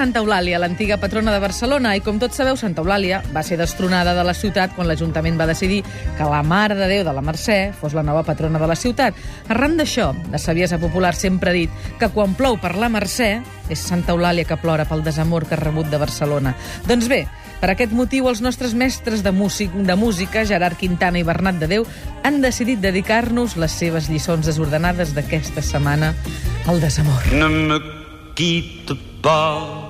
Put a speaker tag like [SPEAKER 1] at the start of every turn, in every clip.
[SPEAKER 1] Santa Eulàlia, l'antiga patrona de Barcelona, i com tots sabeu, Santa Eulàlia va ser destronada de la ciutat quan l'Ajuntament va decidir que la Mare de Déu de la Mercè fos la nova patrona de la ciutat. Arran d'això, la saviesa popular sempre ha dit que quan plou per la Mercè és Santa Eulàlia que plora pel desamor que ha rebut de Barcelona. Doncs bé, per aquest motiu, els nostres mestres de, músic, de música, Gerard Quintana i Bernat de Déu, han decidit dedicar-nos les seves lliçons desordenades d'aquesta setmana al desamor.
[SPEAKER 2] Ne me quitte pas,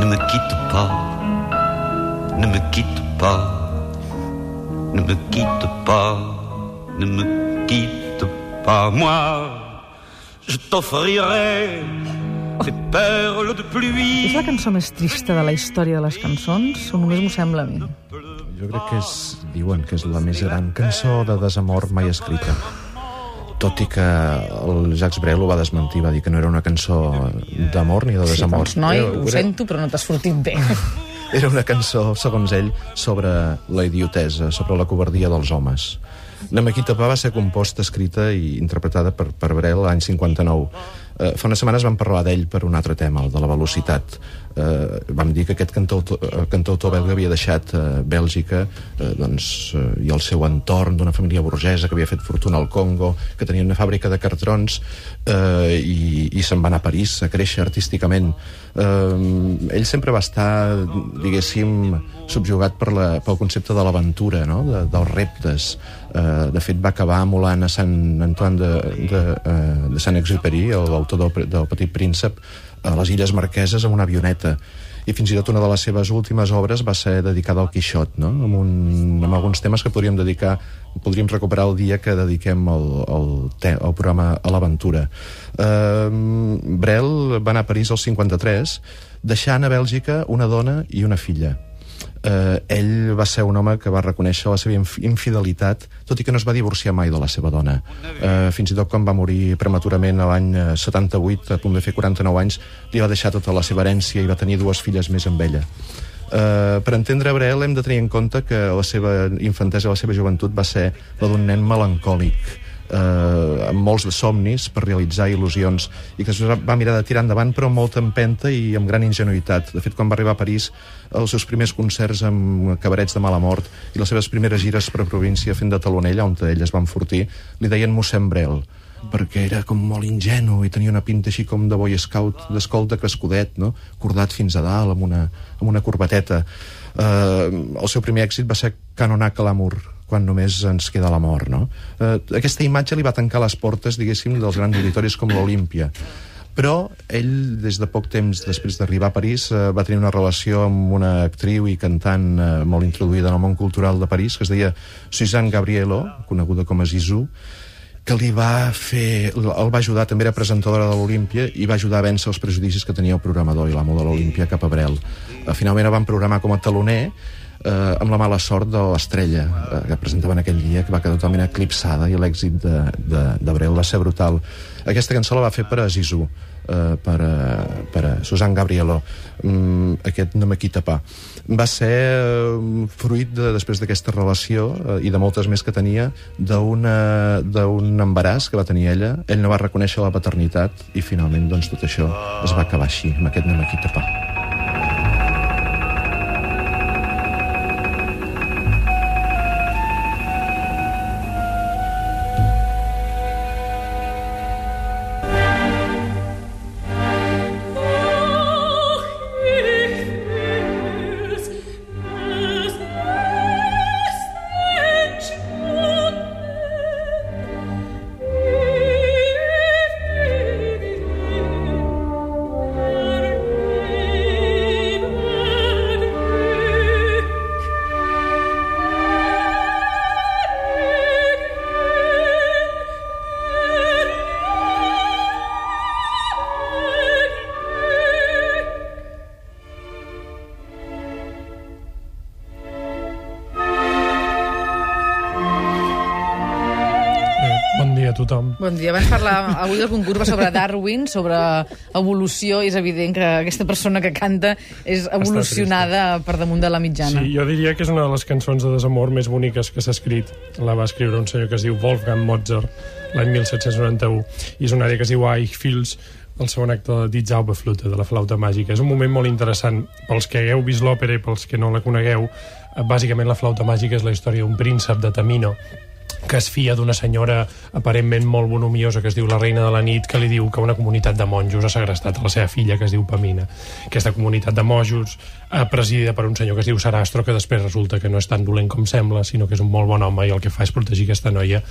[SPEAKER 2] ne me quitte pas, ne me quitte pas, ne me quitte pas, ne me quitte pas. Moi, je t'offrirai des perles de pluie.
[SPEAKER 1] És la cançó més trista de la història de les cançons? O només m'ho sembla a mi?
[SPEAKER 3] Jo crec que és, diuen que és la més gran cançó de desamor mai escrita. Tot i que el Jacques Brel ho va desmentir, va dir que no era una cançó d'amor ni de
[SPEAKER 1] Sí,
[SPEAKER 3] desamor.
[SPEAKER 1] doncs, noi,
[SPEAKER 3] Era-
[SPEAKER 1] ho
[SPEAKER 3] era-
[SPEAKER 1] sento, però no t'has sortit bé.
[SPEAKER 3] Era una cançó, segons ell, sobre la idiotesa, sobre la covardia dels homes. Namakita Pa va ser composta, escrita i interpretada per, per Brel l'any 59. Eh, fa unes setmanes vam parlar d'ell per un altre tema, el de la velocitat. Eh, vam dir que aquest cantautor, eh, cantautor belga havia deixat eh, Bèlgica eh, doncs, eh, i el seu entorn d'una família burgesa que havia fet fortuna al Congo, que tenia una fàbrica de cartrons eh, i, i se'n va anar a París a créixer artísticament. Eh, ell sempre va estar, diguéssim, subjugat per la, pel concepte de l'aventura, no? de, dels reptes. Eh, de fet, va acabar emulant a Sant Antoine de, de, eh, de Saint-Exupéry, l'autor del, del Petit Príncep, a les Illes Marqueses amb una avioneta i fins i tot una de les seves últimes obres va ser dedicada al Quixot, no? amb, un, amb alguns temes que podríem dedicar podríem recuperar el dia que dediquem el, el, te, el programa a l'aventura. Uh, Brel va anar a París al 53, deixant a Bèlgica una dona i una filla. Uh, ell va ser un home que va reconèixer la seva inf infidelitat, tot i que no es va divorciar mai de la seva dona. Uh, fins i tot quan va morir prematurament a l'any eh, 78, a punt de fer 49 anys, li va deixar tota la seva herència i va tenir dues filles més amb ella. Uh, per entendre Brel hem de tenir en compte que la seva infantesa, la seva joventut va ser la d'un nen melancòlic eh, amb molts somnis per realitzar il·lusions i que es va mirar de tirar endavant però amb molta empenta i amb gran ingenuïtat. De fet, quan va arribar a París, els seus primers concerts amb cabarets de mala mort i les seves primeres gires per província fent de talonella, on ell es va enfortir, li deien mossèn Brel perquè era com molt ingenu i tenia una pinta així com de boy scout, d'escolta crescudet, no? cordat fins a dalt amb una, amb una corbateta. Uh, el seu primer èxit va ser Canonar Calamur, quan només ens queda la mort, no? Uh, aquesta imatge li va tancar les portes, diguéssim, dels grans auditoris com l'Olímpia. Però ell, des de poc temps després d'arribar a París, eh, va tenir una relació amb una actriu i cantant eh, molt introduïda en el món cultural de París, que es deia Suzanne Gabrielo, coneguda com a Zizou, que li va fer... el va ajudar, també era presentadora de l'Olímpia, i va ajudar a vèncer els prejudicis que tenia el programador i l'amo de l'Olímpia cap a Brel. Eh, Finalment el van programar com a taloner, eh, amb la mala sort de l'estrella eh, que presentaven aquell dia, que va quedar totalment eclipsada i l'èxit Brel va ser brutal. Aquesta cançó la va fer per a Zizou, eh, per, a, per a Susan Gabrieló, mm, aquest No me quita pa. Va ser eh, fruit de, després d'aquesta relació eh, i de moltes més que tenia d'un embaràs que va tenir ella. Ell no va reconèixer la paternitat i finalment doncs, tot això es va acabar així, amb aquest No me quita pa.
[SPEAKER 4] Tothom.
[SPEAKER 1] Bon dia. Abans parlar avui del concurs va sobre Darwin, sobre evolució, i és evident que aquesta persona que canta és evolucionada per damunt de la mitjana.
[SPEAKER 4] Sí, jo diria que és una de les cançons de desamor més boniques que s'ha escrit. La va escriure un senyor que es diu Wolfgang Mozart l'any 1791, i és una àrea que es diu Ich Fils, el segon acte de Die Zauberflute, de la flauta màgica. És un moment molt interessant pels que hagueu vist l'òpera i pels que no la conegueu. Eh, Bàsicament, la flauta màgica és la història d'un príncep de Tamino, que es fia d'una senyora aparentment molt bonomiosa que es diu la reina de la nit, que li diu que una comunitat de monjos ha segrestat a la seva filla, que es diu Pamina. Aquesta comunitat de monjos, eh, presidida per un senyor que es diu Sarastro, que després resulta que no és tan dolent com sembla, sinó que és un molt bon home i el que fa és protegir aquesta noia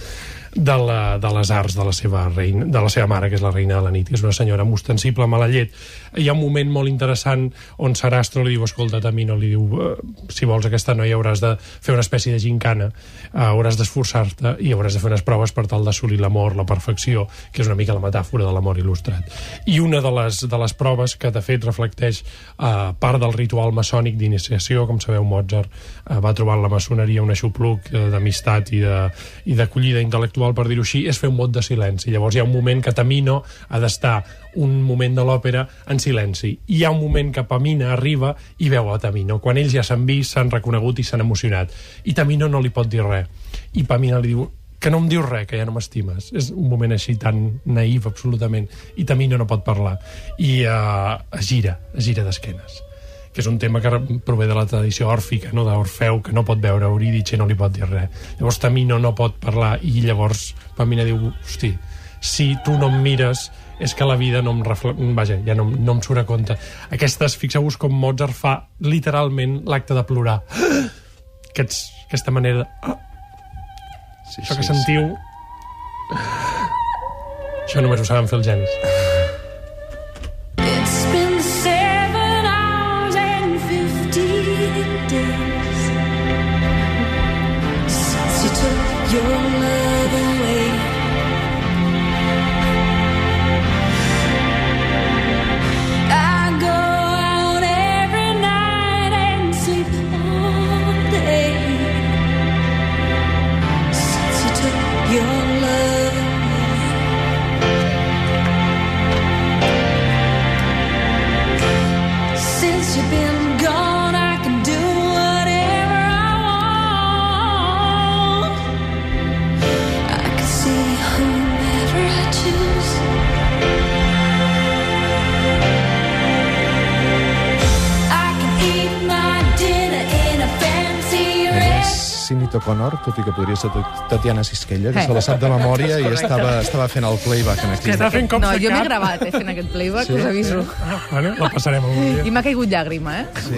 [SPEAKER 4] de, la, de les arts de la seva reina, de la seva mare, que és la reina de la nit, que és una senyora amb ostensible mala llet. Hi ha un moment molt interessant on Sarastro li diu, escolta, Tamino, li diu, eh, si vols aquesta noia hauràs de fer una espècie de gincana, eh, hauràs d'esforçar-te i hauràs de fer unes proves per tal d'assolir l'amor, la perfecció, que és una mica la metàfora de l'amor il·lustrat. I una de les, de les proves que, de fet, reflecteix eh, part del ritual maçònic d'iniciació, com sabeu, Mozart eh, va trobar en la maçoneria un aixopluc eh, d'amistat i d'acollida intel·lectual, per dir-ho així, és fer un mot de silenci. Llavors hi ha un moment que Tamino ha d'estar un moment de l'òpera en silenci. Hi ha un moment que Pamina arriba i veu a Tamino. Quan ells ja s'han vist, s'han reconegut i s'han emocionat. I Tamino no li pot dir res. I Pamina li diu que no em dius res, que ja no m'estimes. És un moment així tan naïf, absolutament. I Tamino no pot parlar. I uh, es gira, es gira d'esquenes que és un tema que prové de la tradició òrfica, no? d'Orfeu, que no pot veure Eurídice no li pot dir res. Llavors Tamino no pot parlar i llavors Pamina diu, hosti, si tu no em mires és que la vida no em refle... Vaja, ja no, no em surt a compte. Aquestes, fixeu-vos com Mozart fa literalment l'acte de plorar. Aquests, aquesta manera... de-
[SPEAKER 3] Sí,
[SPEAKER 4] Això que
[SPEAKER 3] sí,
[SPEAKER 4] sentiu... Això només ho saben fer els genis.
[SPEAKER 5] restaurant.
[SPEAKER 3] Sinito Connor, tot i que podria ser Tatiana Sisquella, que
[SPEAKER 1] Eh.
[SPEAKER 3] se la sap de memòria i estava, estava fent el playback en aquí.
[SPEAKER 4] Està fent com
[SPEAKER 1] no,
[SPEAKER 4] de
[SPEAKER 1] jo m'he gravat eh, fent aquest playback,
[SPEAKER 3] Sí?
[SPEAKER 1] us aviso.
[SPEAKER 4] Ah, bueno, la passarem algun dia.
[SPEAKER 1] I m'ha caigut llàgrima, eh?
[SPEAKER 3] Sí.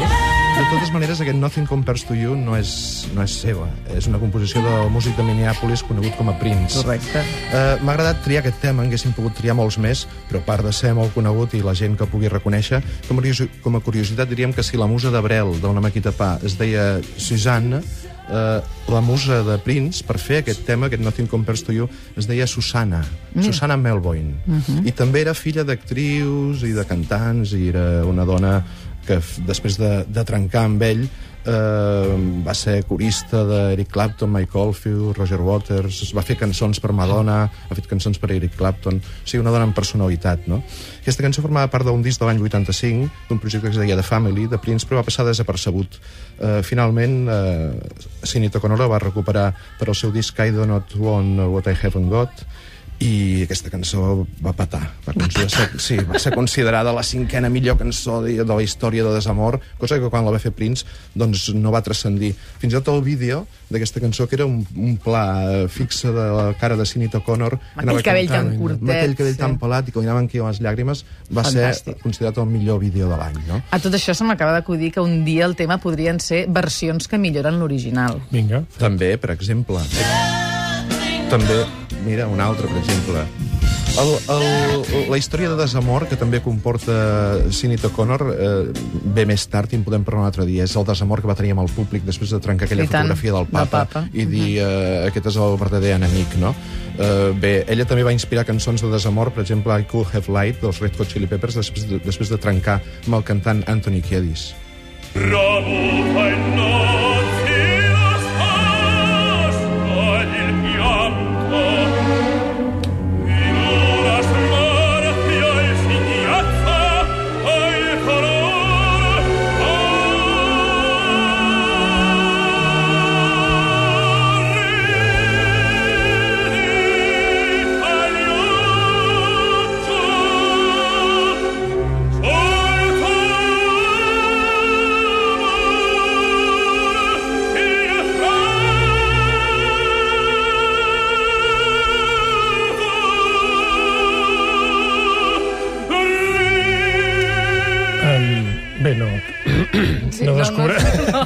[SPEAKER 3] De totes maneres, aquest Nothing Compares to You no és, no és seva. És una composició del músic de Minneapolis conegut com a Prince.
[SPEAKER 1] Correcte.
[SPEAKER 3] Uh, M'ha agradat triar aquest tema, en haguéssim pogut triar molts més, però a part de ser molt conegut i la gent que pugui reconèixer, com a, com a curiositat diríem que si la musa d'Abrel, del Namakita Pa, es deia Susanna, eh, la musa de Prince, per fer aquest tema, aquest Nothing Compares to You, es deia Susana, mm. Susana Melvoin. Uh -huh. I també era filla d'actrius i de cantants, i era una dona que després de, de trencar amb ell eh, va ser corista d'Eric Clapton, Mike Oldfield, Roger Waters, va fer cançons per Madonna, ha fet cançons per Eric Clapton, o sigui, una dona amb personalitat, no? Aquesta cançó formava part d'un disc de l'any 85, d'un projecte que es deia The Family, de Prince, però va passar desapercebut. Eh, finalment, eh, Sinito Conora va recuperar per al seu disc I Do Not Want What I Haven't Got, i aquesta cançó va patar. Va, considerar, ser, sí, va ser considerada la cinquena millor cançó de, de la història de desamor, cosa que quan la va fer Prince doncs no va transcendir. Fins i tot el vídeo d'aquesta cançó, que era un, un pla fixe de la cara de Sinito Connor... que
[SPEAKER 1] Amb
[SPEAKER 3] anava
[SPEAKER 1] aquell cabell tan
[SPEAKER 3] cantant,
[SPEAKER 1] curtet,
[SPEAKER 3] Amb aquell cabell
[SPEAKER 1] sí.
[SPEAKER 3] tan pelat i que li anaven aquí les llàgrimes, va
[SPEAKER 1] Fantàstic.
[SPEAKER 3] ser considerat el millor vídeo de l'any, no?
[SPEAKER 1] A tot això se m'acaba d'acudir que un dia el tema podrien ser versions que milloren l'original.
[SPEAKER 4] Vinga.
[SPEAKER 3] També, per exemple. També, mira, un altre, per exemple. El, el, la història de desamor que també comporta Sinito Connor eh, ve més tard i en podem parlar un altre dia. És el desamor que va tenir amb el públic després de trencar aquella
[SPEAKER 1] I tant,
[SPEAKER 3] fotografia del
[SPEAKER 1] del
[SPEAKER 3] papa,
[SPEAKER 1] Papa.
[SPEAKER 3] i dir eh, aquest és el verdader enemic, no? Eh, bé, ella també va inspirar cançons de desamor, per exemple, I Could Have Light, dels Red Hot Chili Peppers, després de, després de trencar amb el cantant Anthony Kiedis.
[SPEAKER 6] Tramuta in notti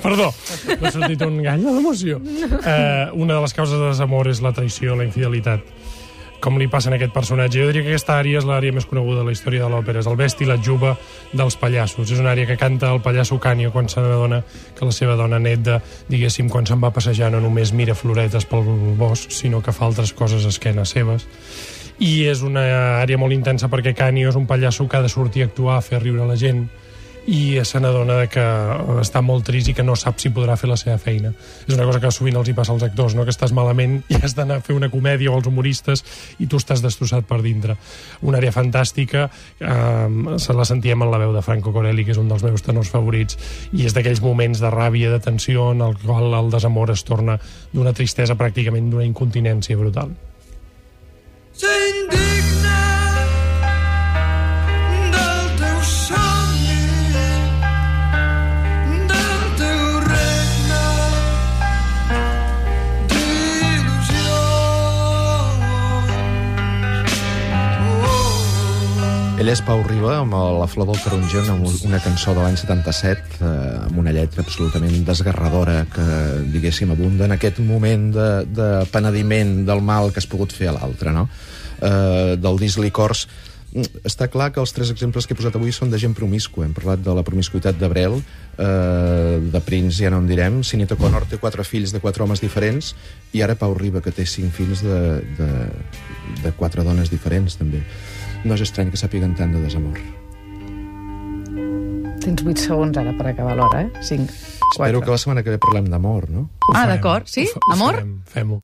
[SPEAKER 4] Perdó, m'ha sortit un gall de l'emoció. Uh, una de les causes de desamor és la traïció, la infidelitat com li passa a aquest personatge. Jo diria que aquesta àrea és l'àrea més coneguda de la història de l'òpera. És el besti la juba dels pallassos. És una àrea que canta el pallasso Canio quan se n'adona que la seva dona Nedda, diguéssim, quan se'n va passejar no només mira floretes pel bosc, sinó que fa altres coses a esquenes seves. I és una àrea molt intensa perquè Canio és un pallasso que ha de sortir a actuar, a fer riure la gent, i se n'adona que està molt trist i que no sap si podrà fer la seva feina. És una cosa que sovint els hi passa als actors, no? que estàs malament i has d'anar a fer una comèdia o als humoristes i tu estàs destrossat per dintre. Una àrea fantàstica, eh, se la sentíem en la veu de Franco Corelli, que és un dels meus tenors favorits, i és d'aquells moments de ràbia, de tensió, en el qual el desamor es torna d'una tristesa pràcticament d'una incontinència brutal.
[SPEAKER 7] S'indigna
[SPEAKER 3] Ell és Pau Riba, amb La flor del taronger, una, una cançó de l'any 77, eh, amb una lletra absolutament desgarradora que, diguéssim, abunda en aquest moment de, de penediment del mal que has pogut fer a l'altre, no? Eh, del disc Licors, està clar que els tres exemples que he posat avui són de gent promiscua. Hem parlat de la promiscuitat d'Abrel, eh, de Prince ja no en direm, Sinito Connor té quatre fills de quatre homes diferents, i ara Pau Riba, que té cinc fills de, de, de quatre dones diferents, també. No és estrany que sàpiguen tant de desamor.
[SPEAKER 1] Tens 8 segons ara per acabar l'hora, eh? 5, 4...
[SPEAKER 3] Espero que la setmana que ve parlem d'amor, no?
[SPEAKER 4] Ho
[SPEAKER 1] Ah, d'acord, sí?
[SPEAKER 4] Ho fa- ho
[SPEAKER 1] Amor?
[SPEAKER 4] Fem-ho.